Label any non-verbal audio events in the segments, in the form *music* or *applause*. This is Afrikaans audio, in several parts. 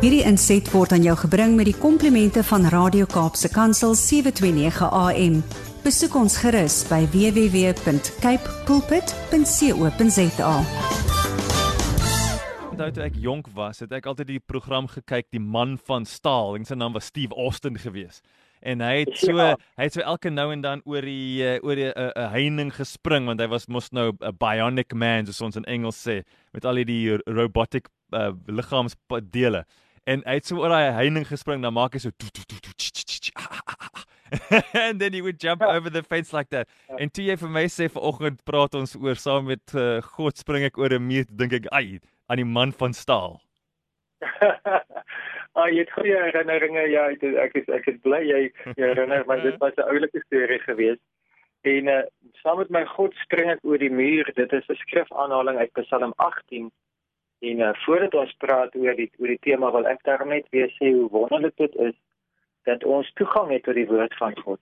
Hierdie inset word aan jou gebring met die komplimente van Radio Kaapse Kansel 729 AM. Besoek ons gerus by www.cape pulpit.co.za. Onthou toe ek jonk was, het ek altyd die program gekyk Die Man van Staal. En sy naam was Steve Austin geweest. En hy het so Ja. hy het so elke nou en dan oor die uh, oor die 'n uh, uh, heining gespring want hy was mos nou 'n bionic man soos ons in Engels sê met al die robotic uh, liggaamsdele. En hy het so oor daai heining gespring dan maak hy so tch, tch, ah, ah, ah, *laughs* and then he would jump Ja. over the fence like that. En toe jy vir my sê vanoggend praat ons oor saam met uh, God spring ek oor 'n muur, dink ek ai aan die man van staal. *laughs* ah, jy het goeie herinneringe. Ja, ek is ek is, ek is bly jy jy herinner my dit was 'n oulike storie geweest. En uh, saam met my God spring ek oor die muur. Dit is 'n skrifaanhaling uit Psalm 18. En uh, voordat ons praat oor die oor die tema wil ek daar net weer sê hoe wonderlik dit is dat ons toegang het tot die woord van God.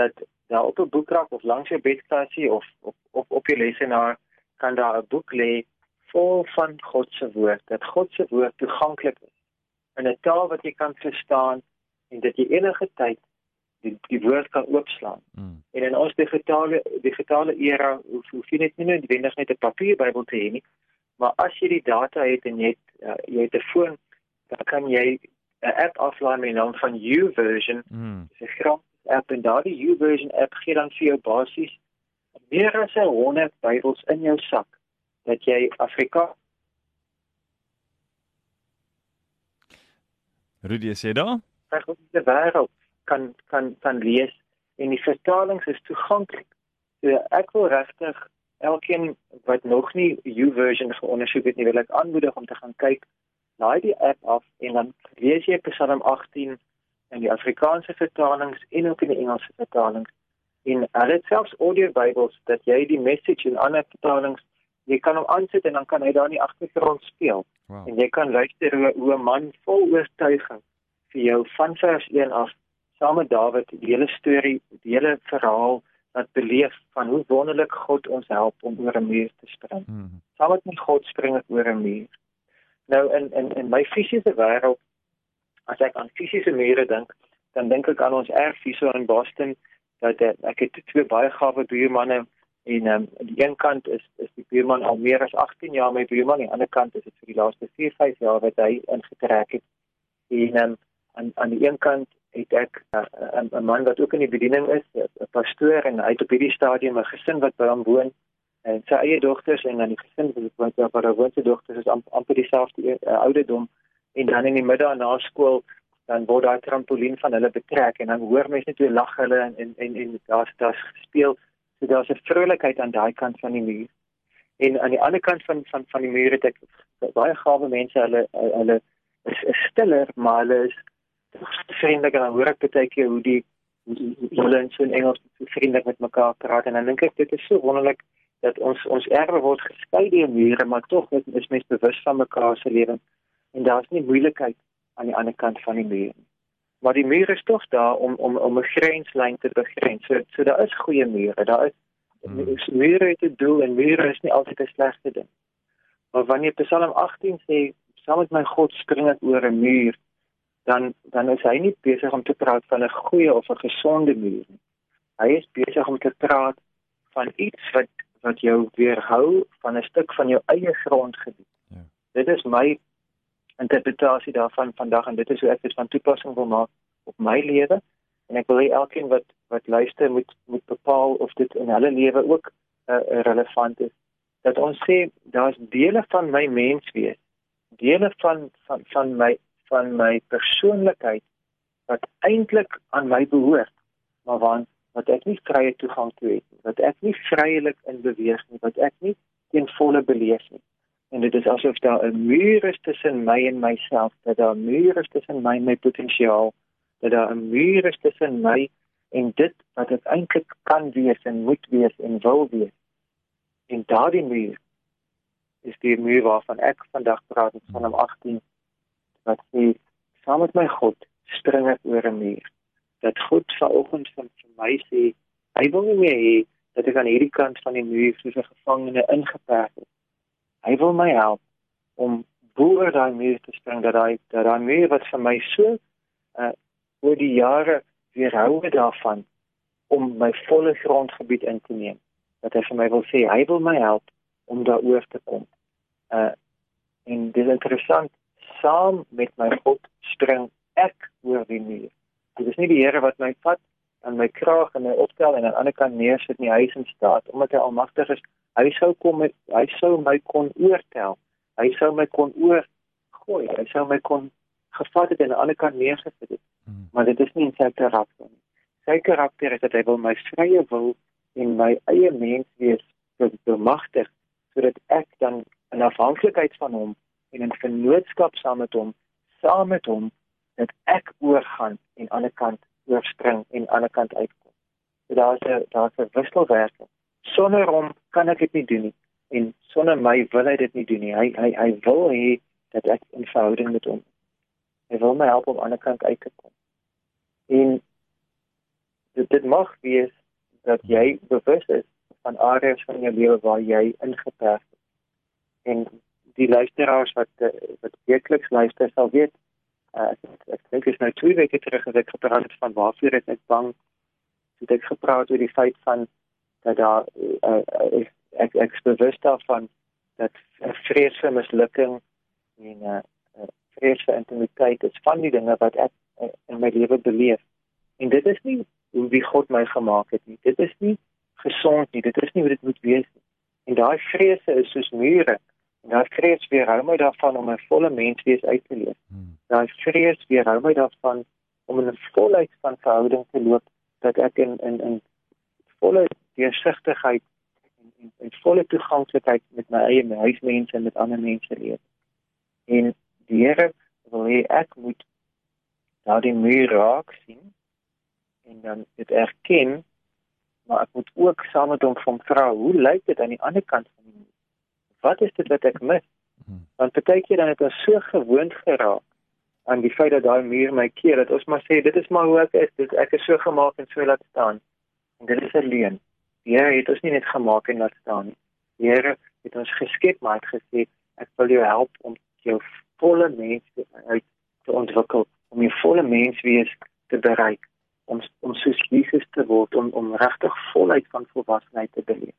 Dat daar op 'n boekrak of langs jou bedkassie of op op op jou lesenaar kan daar 'n boek lê vol van God se woord. Dat God se woord toeganklik is in 'n taal wat jy kan verstaan en dat jy enige tyd die die woord kan oopslaan. Mm. En in ons digitale digitale era hoef, hoef jy net nie noodwendig net 'n papierbybel te hê nie, maar as jy die data het en jy het uh, jy het 'n foon, dan kan jy 'n app aflaai met die naam van YouVersion. Mm. Dit is 'n gratis app en daardie YouVersion app gee dan vir jou basies meer as 100 Bybels in jou sak dat jy Afrikaans Rudy, jy daar? reg oor die wêreld kan kan kan lees en die vertalings is toeganklik. So ek wil regtig elkeen wat nog nie YouVersion geondersoek het nie, wil ek aanmoedig om te gaan kyk. Laai die app af en dan lees jy Psalm 18 in die Afrikaanse vertalings en ook in die Engelse vertalings. En hulle het selfs audio Bybels dat jy die message in ander vertalings jy kan hom aansit en dan kan hy daar in die agtergrond speel. Wow. En jy kan luister hoe hoe 'n man vol oortuiging vir jou van vers 1 af saam met Dawid die hele storie, die hele verhaal wat beleef van hoe wonderlik God ons help om oor 'n muur te spring. Mm. Saam met my God spring ek oor 'n muur. Nou in in in my fisiese wêreld as ek aan fisiese mure dink, dan dink ek aan ons erf hier so in Boston dat uh, ek het twee baie gawe buurmanne en um, aan die een kant is is die buurman al meer as 18 jaar my buurman, aan die ander kant is dit vir die laaste 4, 5 jaar wat hy ingetrek het. En um, aan aan die een kant het ek 'n uh, man wat ook in die bediening is, 'n pastoor en hy het op hierdie stadium 'n gesin wat by hom woon en sy eie dogters en dan die gesin wat wat wat haar woonse dogters is amp, amper dieselfde uh, ouderdom en dan in die middag na skool dan word daai trampolien van hulle betrek en dan hoor mense net hoe lag hulle en en en, en daar's daar's speel so daar's 'n vrolikheid aan daai kant van die muur. En aan die ander kant van van van die muur het ek baie gawe mense hulle hulle is, is stiller maar hulle is vriendelik en dan hoor ek baie keer hoe die hulle in so in Engels so vriendelik met mekaar praat en dan dink ek dit is so wonderlik dat ons ons erwe word geskei deur mure maar tog is, is mens bewus van mekaar se lewens en daar's nie moeilikheid aan die ander kant van die muur nie. Maar die muur is tog daar om om om 'n grenslyn te begrens. So so daar is goeie mure. Daar is Hmm. mm. mure het 'n doel en mure is nie altyd 'n slegte ding. Maar wanneer Psalm 18 sê saam met my God spring ek oor 'n muur, dan dan is hy nie besig om te praat van 'n goeie of 'n gesonde muur nie. Hy is besig om te praat van iets wat wat jou weerhou van 'n stuk van jou eie grondgebied. Ja. Dit is my interpretasie daarvan vandag en dit is hoe ek dit van toepassing wil maak op my lewe en ek wil hê elkeen wat wat luister moet moet bepaal of dit in hulle lewe ook uh, relevant is dat ons sê daar's dele van my menswees dele van van van my van my persoonlikheid wat eintlik aan my behoort maar want wat ek nie vrye toegang toe het nie, wat ek nie vryelik in beweeg nie wat ek nie ten volle beleef nie. En dit is asof daar 'n muur is tussen my en myself dat daar 'n muur is tussen my en my potensiaal dat daar 'n muur is tussen my en dit wat ek eintlik kan wees en moet wees en wil wees. En daardie muur is die muur waarvan ek vandag praat Psalm 18 wat sê saam met my God spring ek oor 'n muur. Dat God vanoggend van vir my sê hy wil nie meer hê dat ek aan hierdie kant van die muur soos 'n gevangene ingeperk is hy wil my help om boer daai muur te spring dat daai dat daai muur wat vir my so uh oor die jare weerhou daarvan om my volle grondgebied in te neem. Dat hy vir my wil sê hy wil my help om daaroor te kom. Uh en dit is interessant saam met my God spring ek oor die muur. Dit is nie die Here wat my vat aan my kraag en my opstel en aan die ander kant neersit nie, hy is in staat omdat hy almagtig is. Hy sou kom met hy sou my kon oortel. Hy sou my kon oor gooi. Hy sou my kon gevat het en aan die ander kant neergesit het. Hmm. Maar dit is nie in sy karakter nie. Sy karakter is dat hy wil my vrye wil en my eie mens wees bemagtig sodat ek dan in afhanklikheid van hom en in vennootskap saam met hom saam met hom dat ek oorgaan en aan die ander kant oorspring en aan die ander kant uitkom. So daar's 'n daar's 'n wisselwerking. Sonder hom kan ek dit nie doen nie en sonder my wil hy dit nie doen nie. Hy hy hy wil hê dat ek in verhouding met hom. Hy wil my help om aan die ander kant uit te kom. En dit dit mag wees dat jy bewus is van areas van jou lewe waar jy ingeperk is. En die luisteraars wat eh, wat werklik luister sal weet uh, ek ek dink is nou twee weke terug as ek gepraat het van waarvoor ek bang. Het ek gepraat oor die feit van dat daar uh, uh, ek ek is bewus daarvan dat vrees vir mislukking en uh, vrees vir intimiteit is van die dinge wat ek uh, in my lewe beleef. En dit is nie hoe wie God my gemaak het nie. Dit is nie gesond nie. Dit is nie hoe dit moet wees nie. En daai vrese is soos mure daai vrees weerhou my daarvan om 'n volle menswees uit te leef. Hmm. Daai vrees weerhou my daarvan om in 'n volheid van verhouding te loop dat ek in in in volle deursigtigheid en en, en volle toeganklikheid met my eie huismense en met ander mense leef. En die Here wil hê ek moet daardie muur raak sien en dan dit erken maar ek moet ook saam met hom van vra hoe lyk dit aan die ander kant van die muur? Wat is dit wat ek mis? Hmm. Want baie keer dan het ons so gewoond geraak aan die feit dat daai muur my keer dat ons maar sê dit is maar hoe ek is, dit ek is so gemaak en so laat staan. En dit is 'n leuen. Die Here het ons nie net gemaak en laat staan nie. Die Here het ons geskep maar het gesê ek wil jou help om jou volle mens uit te ontwikkel, om jou volle mens wees te bereik om om soos Jesus te word om om regtig voluit van volwassenheid te beleef.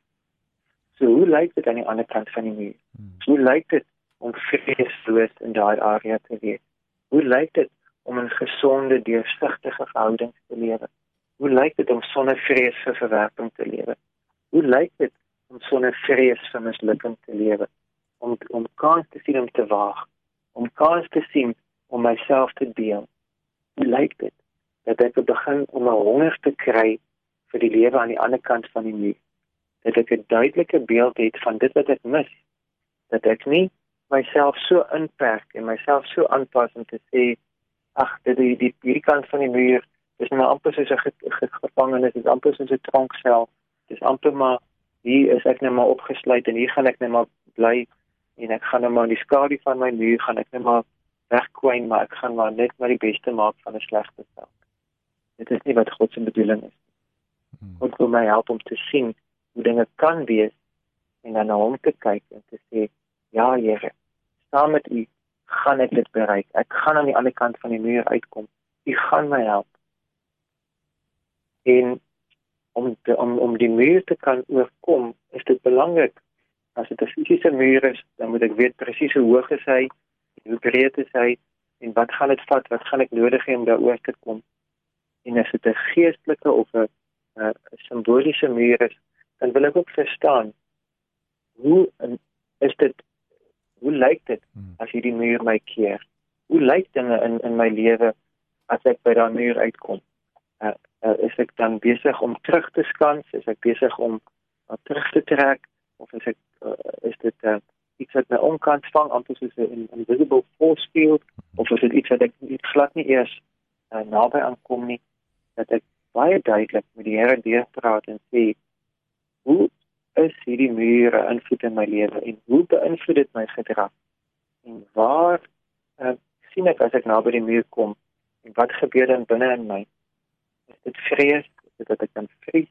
So hoe lyk dit aan die ander kant van die muur? Hmm. Hoe lyk dit om vreesloos in daai area te wees? Hoe lyk dit om 'n gesonde, deursigtige verhouding te lewe? Hoe lyk dit om sonder vrees vir verwerping te lewe? Hoe lyk dit om sonder vrees vir mislukking te lewe? Om om kans te sien om te waag, om kans te sien om myself te deel. Hoe lyk dit dat ek begin om 'n honger te kry vir die lewe aan die ander kant van die muur? Dat ek 'n duidelike beeld het van dit wat ek mis. Dat ek nie myself so inperk en myself so aanpas om te sê ag dit die die hierdie kant van die muur is nou amper soos 'n gevangenes, dit is amper soos 'n tronksel. Dit is amper maar hier is ek net maar opgesluit en hier gaan ek net maar bly en ek gaan nou maar in die skadu van my muur gaan ek net maar wegkwyn maar ek gaan maar net maar die beste maak van 'n slegte saak. Dit is nie wat God se bedoeling is. Hmm. God wil my help om te sien hoe dinge kan wees en dan na hom te kyk en te sê ja Here saam met u gaan ek dit bereik. Ek gaan aan die ander kant van die muur uitkom. U gaan my help. En om te, om om die muur te kan oorkom is dit belangrik. As dit 'n fisiese muur is dan moet ek weet presies hoe hoog is hy hoe breed is hy en wat gaan dit vat wat gaan ek nodig hê om daaroor te kom. En as dit 'n geestelike of 'n 'n simboliese muur is dan wil ek ook verstaan hoe is dit hoe lyk dit hmm. as hierdie muur my keer? Hoe lyk dinge in in my lewe as ek by daai muur uitkom? Uh, uh, is ek dan besig om terug te skans? Is ek besig om uh, terug te trek of is ek uh, is dit uh, iets wat my onkant vang amper soos 'n invisible force field of is dit iets wat ek nie glad nie eers uh, naby aankom nie dat ek baie duidelik met die Here deurpraat en sê hoe is hierdie mure invloed in my lewe en hoe beïnvloed dit my gedrag? En waar uh, sien ek as ek naby die muur kom en wat gebeur dan binne in my? Is dit vrees? Is dit dat ek dan vries?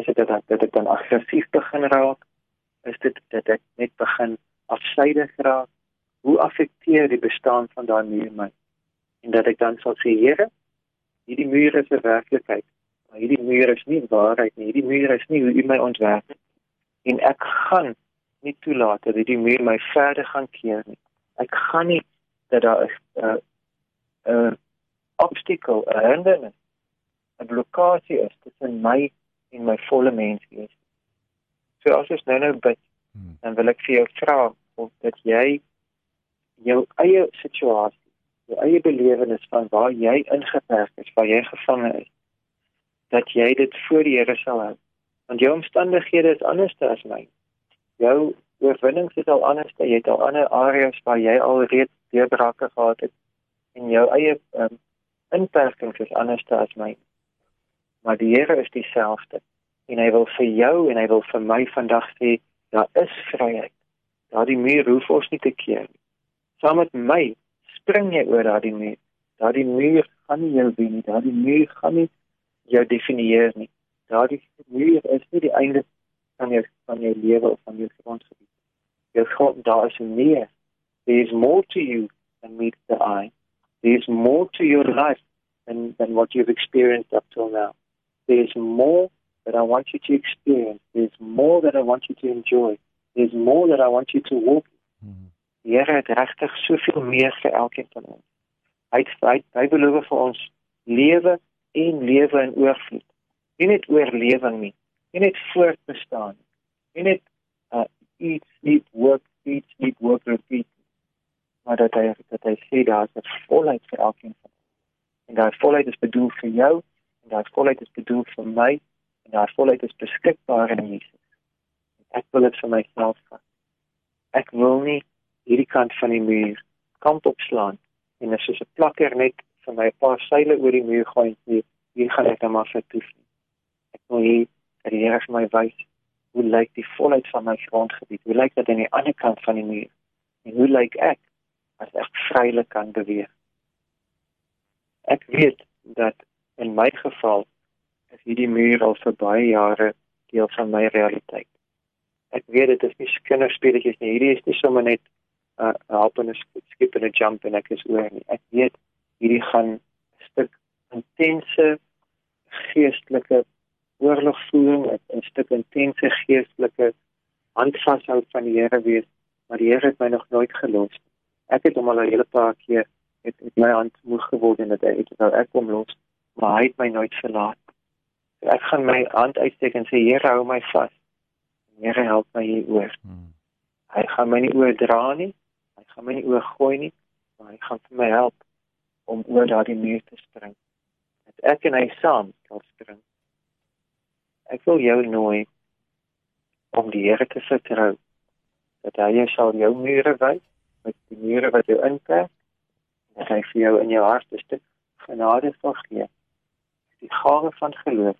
Is dit dat, dat ek dan aggressief begin raak? Is dit dat ek net begin afsydig raak? hoe affekteer die bestaan van daai muur my? En dat ek dan sal sê, Here, hierdie muur is 'n werklikheid. Maar hierdie muur is nie waarheid nie. Hierdie muur is nie hoe U my ontwerp het. En ek gaan nie toelaat dat hierdie muur my verder gaan keer nie. Ek gaan nie dat daar 'n 'n 'n obstacle, 'n hindernis, 'n blokkade is tussen my en my volle menswees. So as ons nou nou bid, hmm. dan wil ek vir jou vra of dat jy jou eie situasie, jou eie belewenis van waar jy ingeperk is, waar jy gevange is, dat jy dit voor die Here sal hou. Want jou omstandighede is anders as myne. Jou oorwinnings is al anders, jy het al ander areas waar jy al reeds deurbrake gehad het en jou eie um, inperkings is anders as myne. Maar die Here is dieselfde en hy wil vir jou en hy wil vir my vandag sê daar is vryheid. Daardie muur hoef ons nie te keer nie saam met my spring jy oor daardie muur. Daardie muur gaan nie jou wen nie. Daardie muur gaan nie jou definieer nie. Daardie muur is nie die einde van jou van jou lewe of van jou grondgebied. Jou grond daar is meer. There is more to you than meets the eye. There is more to your life than than what you've experienced up till now. There is more that I want you to experience. There's more that I want you to enjoy. There's more that I want you to walk. Mm -hmm. Die Here het regtig soveel meer vir elkeen van ons. Hy het hy beloof vir ons lewe en lewe in oorvloed. Nie net oorlewing nie, nie net voortbestaan nie. Nie net uh eat, sleep, work, eat, sleep, work, repeat. Maar dat hy dat hy sê daar is 'n volheid vir elkeen van ons. En daai volheid is bedoel vir jou en daai volheid is bedoel vir my en daai volheid is beskikbaar in Jesus. Ek wil dit vir myself vat. Ek wil nie hierdie kant van die muur kant opslaan en as jy 'n plakker net vir my 'n paar seile oor die muur gooi en hier gaan ek dan maar vertoef. Ek wil hier dat die Here vir my wys hoe lyk die volheid van my grondgebied? Hoe lyk dit aan die ander kant van die muur? En hoe lyk ek as ek vrylik kan beweeg? Ek weet dat in my geval is hierdie muur al vir baie jare deel van my realiteit. Ek weet dit is nie kinderspeletjies nie. Hierdie is nie sommer net uh, help in 'n skip en 'n jump en ek is oor nie. Ek weet hierdie gaan 'n stuk intense geestelike oorlogvoering, 'n stuk intense geestelike handvashou van die Here wees, maar die Here het my nog nooit gelos. Ek het hom al 'n hele paar keer het met my hand moeg geword en dit het nou ek kom los, maar hy het my nooit verlaat. Ek gaan my hand uitsteek en sê Here hou my vas. Here help my hier oor. Hmm. Hy gaan my nie oordra nie gaan my nie oorgooi nie, maar hy gaan vir my help om oor daardie muur te spring. Dat ek en hy saam kan spring. Ek wil jou nooi om die Here te vertrou dat hy jou sal jou mure wys met die mure wat jou inperk en hy vir jou in jou hart 'n stuk genade sal gee. Die gawe van geloof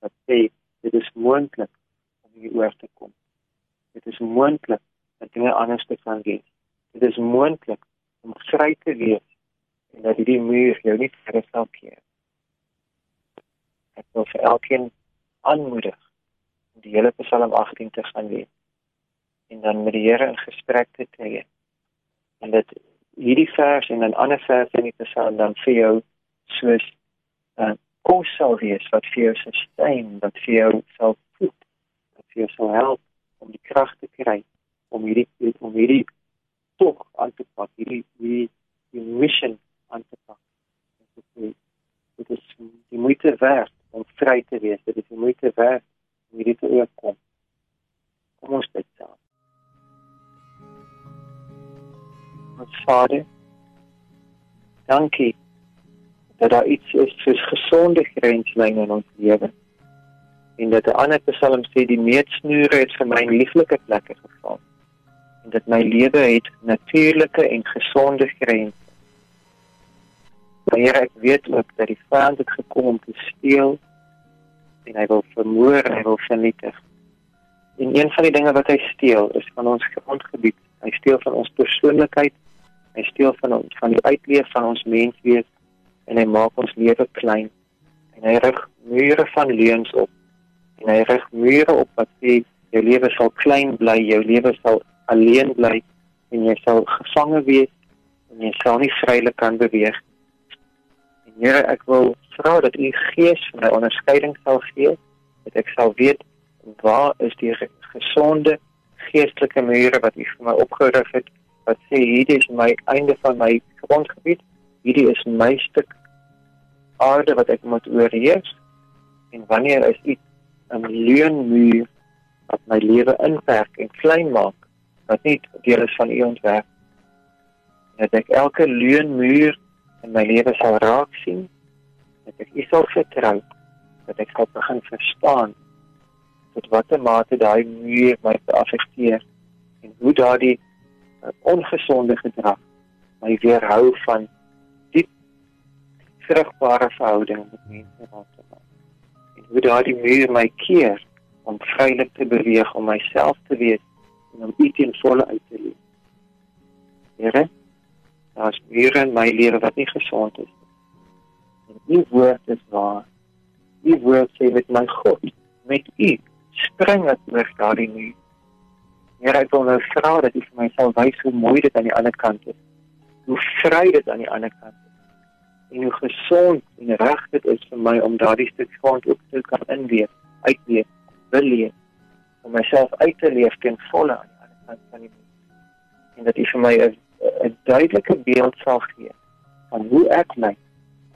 wat sê dit is moontlik om hier oor te kom. Dit is moontlik dat dinge anders te kan wees dit is moontlik om vry te wees en dat hierdie muur jou nie verder sal keer. Ek wil vir elkeen aanmoedig om die hele Psalm 18 te gaan lees en dan met die Here in gesprek te tree. En dit hierdie vers en 'n ander vers in die Psalm dan vir jou soos 'n uh, kos sal wees wat vir jou sustain, wat vir jou sal voed, wat vir jou sal help om die krag te kry om hierdie om hierdie tog aan te pak, hierdie hierdie die mission aan te pak. Dit is die moeite werd om vry te wees. Dit is die moeite werd om hierdie te oorkom. Kom ons bid saam. Ons Vader, dankie dat daar iets is soos gesonde grenslyne in ons lewe. En dat 'n ander Psalm sê die meetsnoere het vir my lieflike plekke geval en dat my lewe het natuurlike en gesonde grense. Maar ek weet ook dat die vyand het gekom om te steel en hy wil vermoor hy wil vernietig. En een van die dinge wat hy steel is van ons grondgebied. Hy steel van ons persoonlikheid. Hy steel van ons van die uitleef van ons menswees en hy maak ons lewe klein. En hy rig mure van leuns op. En hy rig mure op wat sê jou lewe sal klein bly, jou lewe sal alleen bly en jy sal gevange wees en jy sal nie vrylik kan beweeg. En Here, ek wil vra dat U Gees my onderskeiding sal gee, dat ek sal weet waar is die gesonde geestelike mure wat U vir my opgerig het wat sê hierdie is my einde van my grondgebied, hierdie is my stuk aarde wat ek moet oorheers. En wanneer is iets 'n leunmuur wat my lewe inperk en klein maak wat nie deel is van u ontwerp dat ek elke leunmuur in my lewe sal raak sien dat ek u sal vertrou dat ek sal begin verstaan tot watter mate daai muur my affekteer en hoe daardie uh, ongesonde gedrag my weerhou van diep vrugbare verhoudinge met mense rondom my en hoe daardie muur my keer om vrylik te beweeg om myself te weet en om iets in volle uit te leef. Here, daar's mure in my lewe wat nie gesond is nie. U woord is waar. U woord sê met my God, met u spring ek oor daardie muur. Here, ek wil nou vra dat u vir my sal wys hoe mooi dit aan die ander kant is. Hoe vry dit aan die ander kant is en hoe gesond en reg dit is vir my om daardie stuk grond ook te kan inweef, uitweef, wil leef om myself uit te leef ten volle aan die ander kant van die mens. En dat U vir my 'n duidelike beeld sal gee van hoe ek my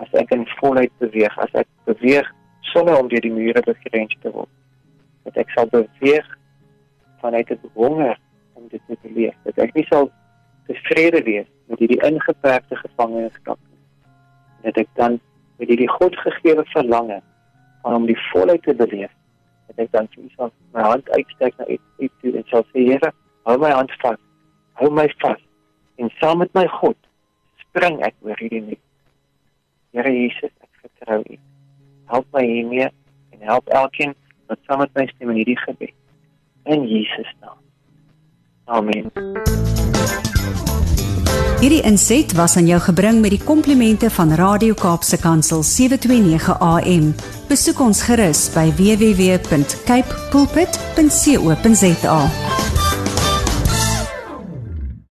as ek in volheid beweeg, as ek beweeg sonder om deur die mure begrens te word. Dat ek sal beweeg vanuit 'n honger om dit te leef. Dat ek nie sal tevrede wees met hierdie ingeperkte gevangenskap nie dat ek dan met hierdie godgegewe verlange van om die volheid te beleef dat ek dan vir myself my hand uitsteek na iets toe en sal sê Here hou my hand vas hou my vas en saam met my God spring ek oor hierdie nie Here Jesus ek vertrou U. Help my hiermee en help elkeen wat saam met my stem in hierdie gebed. In Jesus naam. Amen. Hierdie inset was aan jou gebring met die komplimente van Radio Kaapse Kansel 729 AM. Besoek ons gerus by www.cape pulpit.co.za.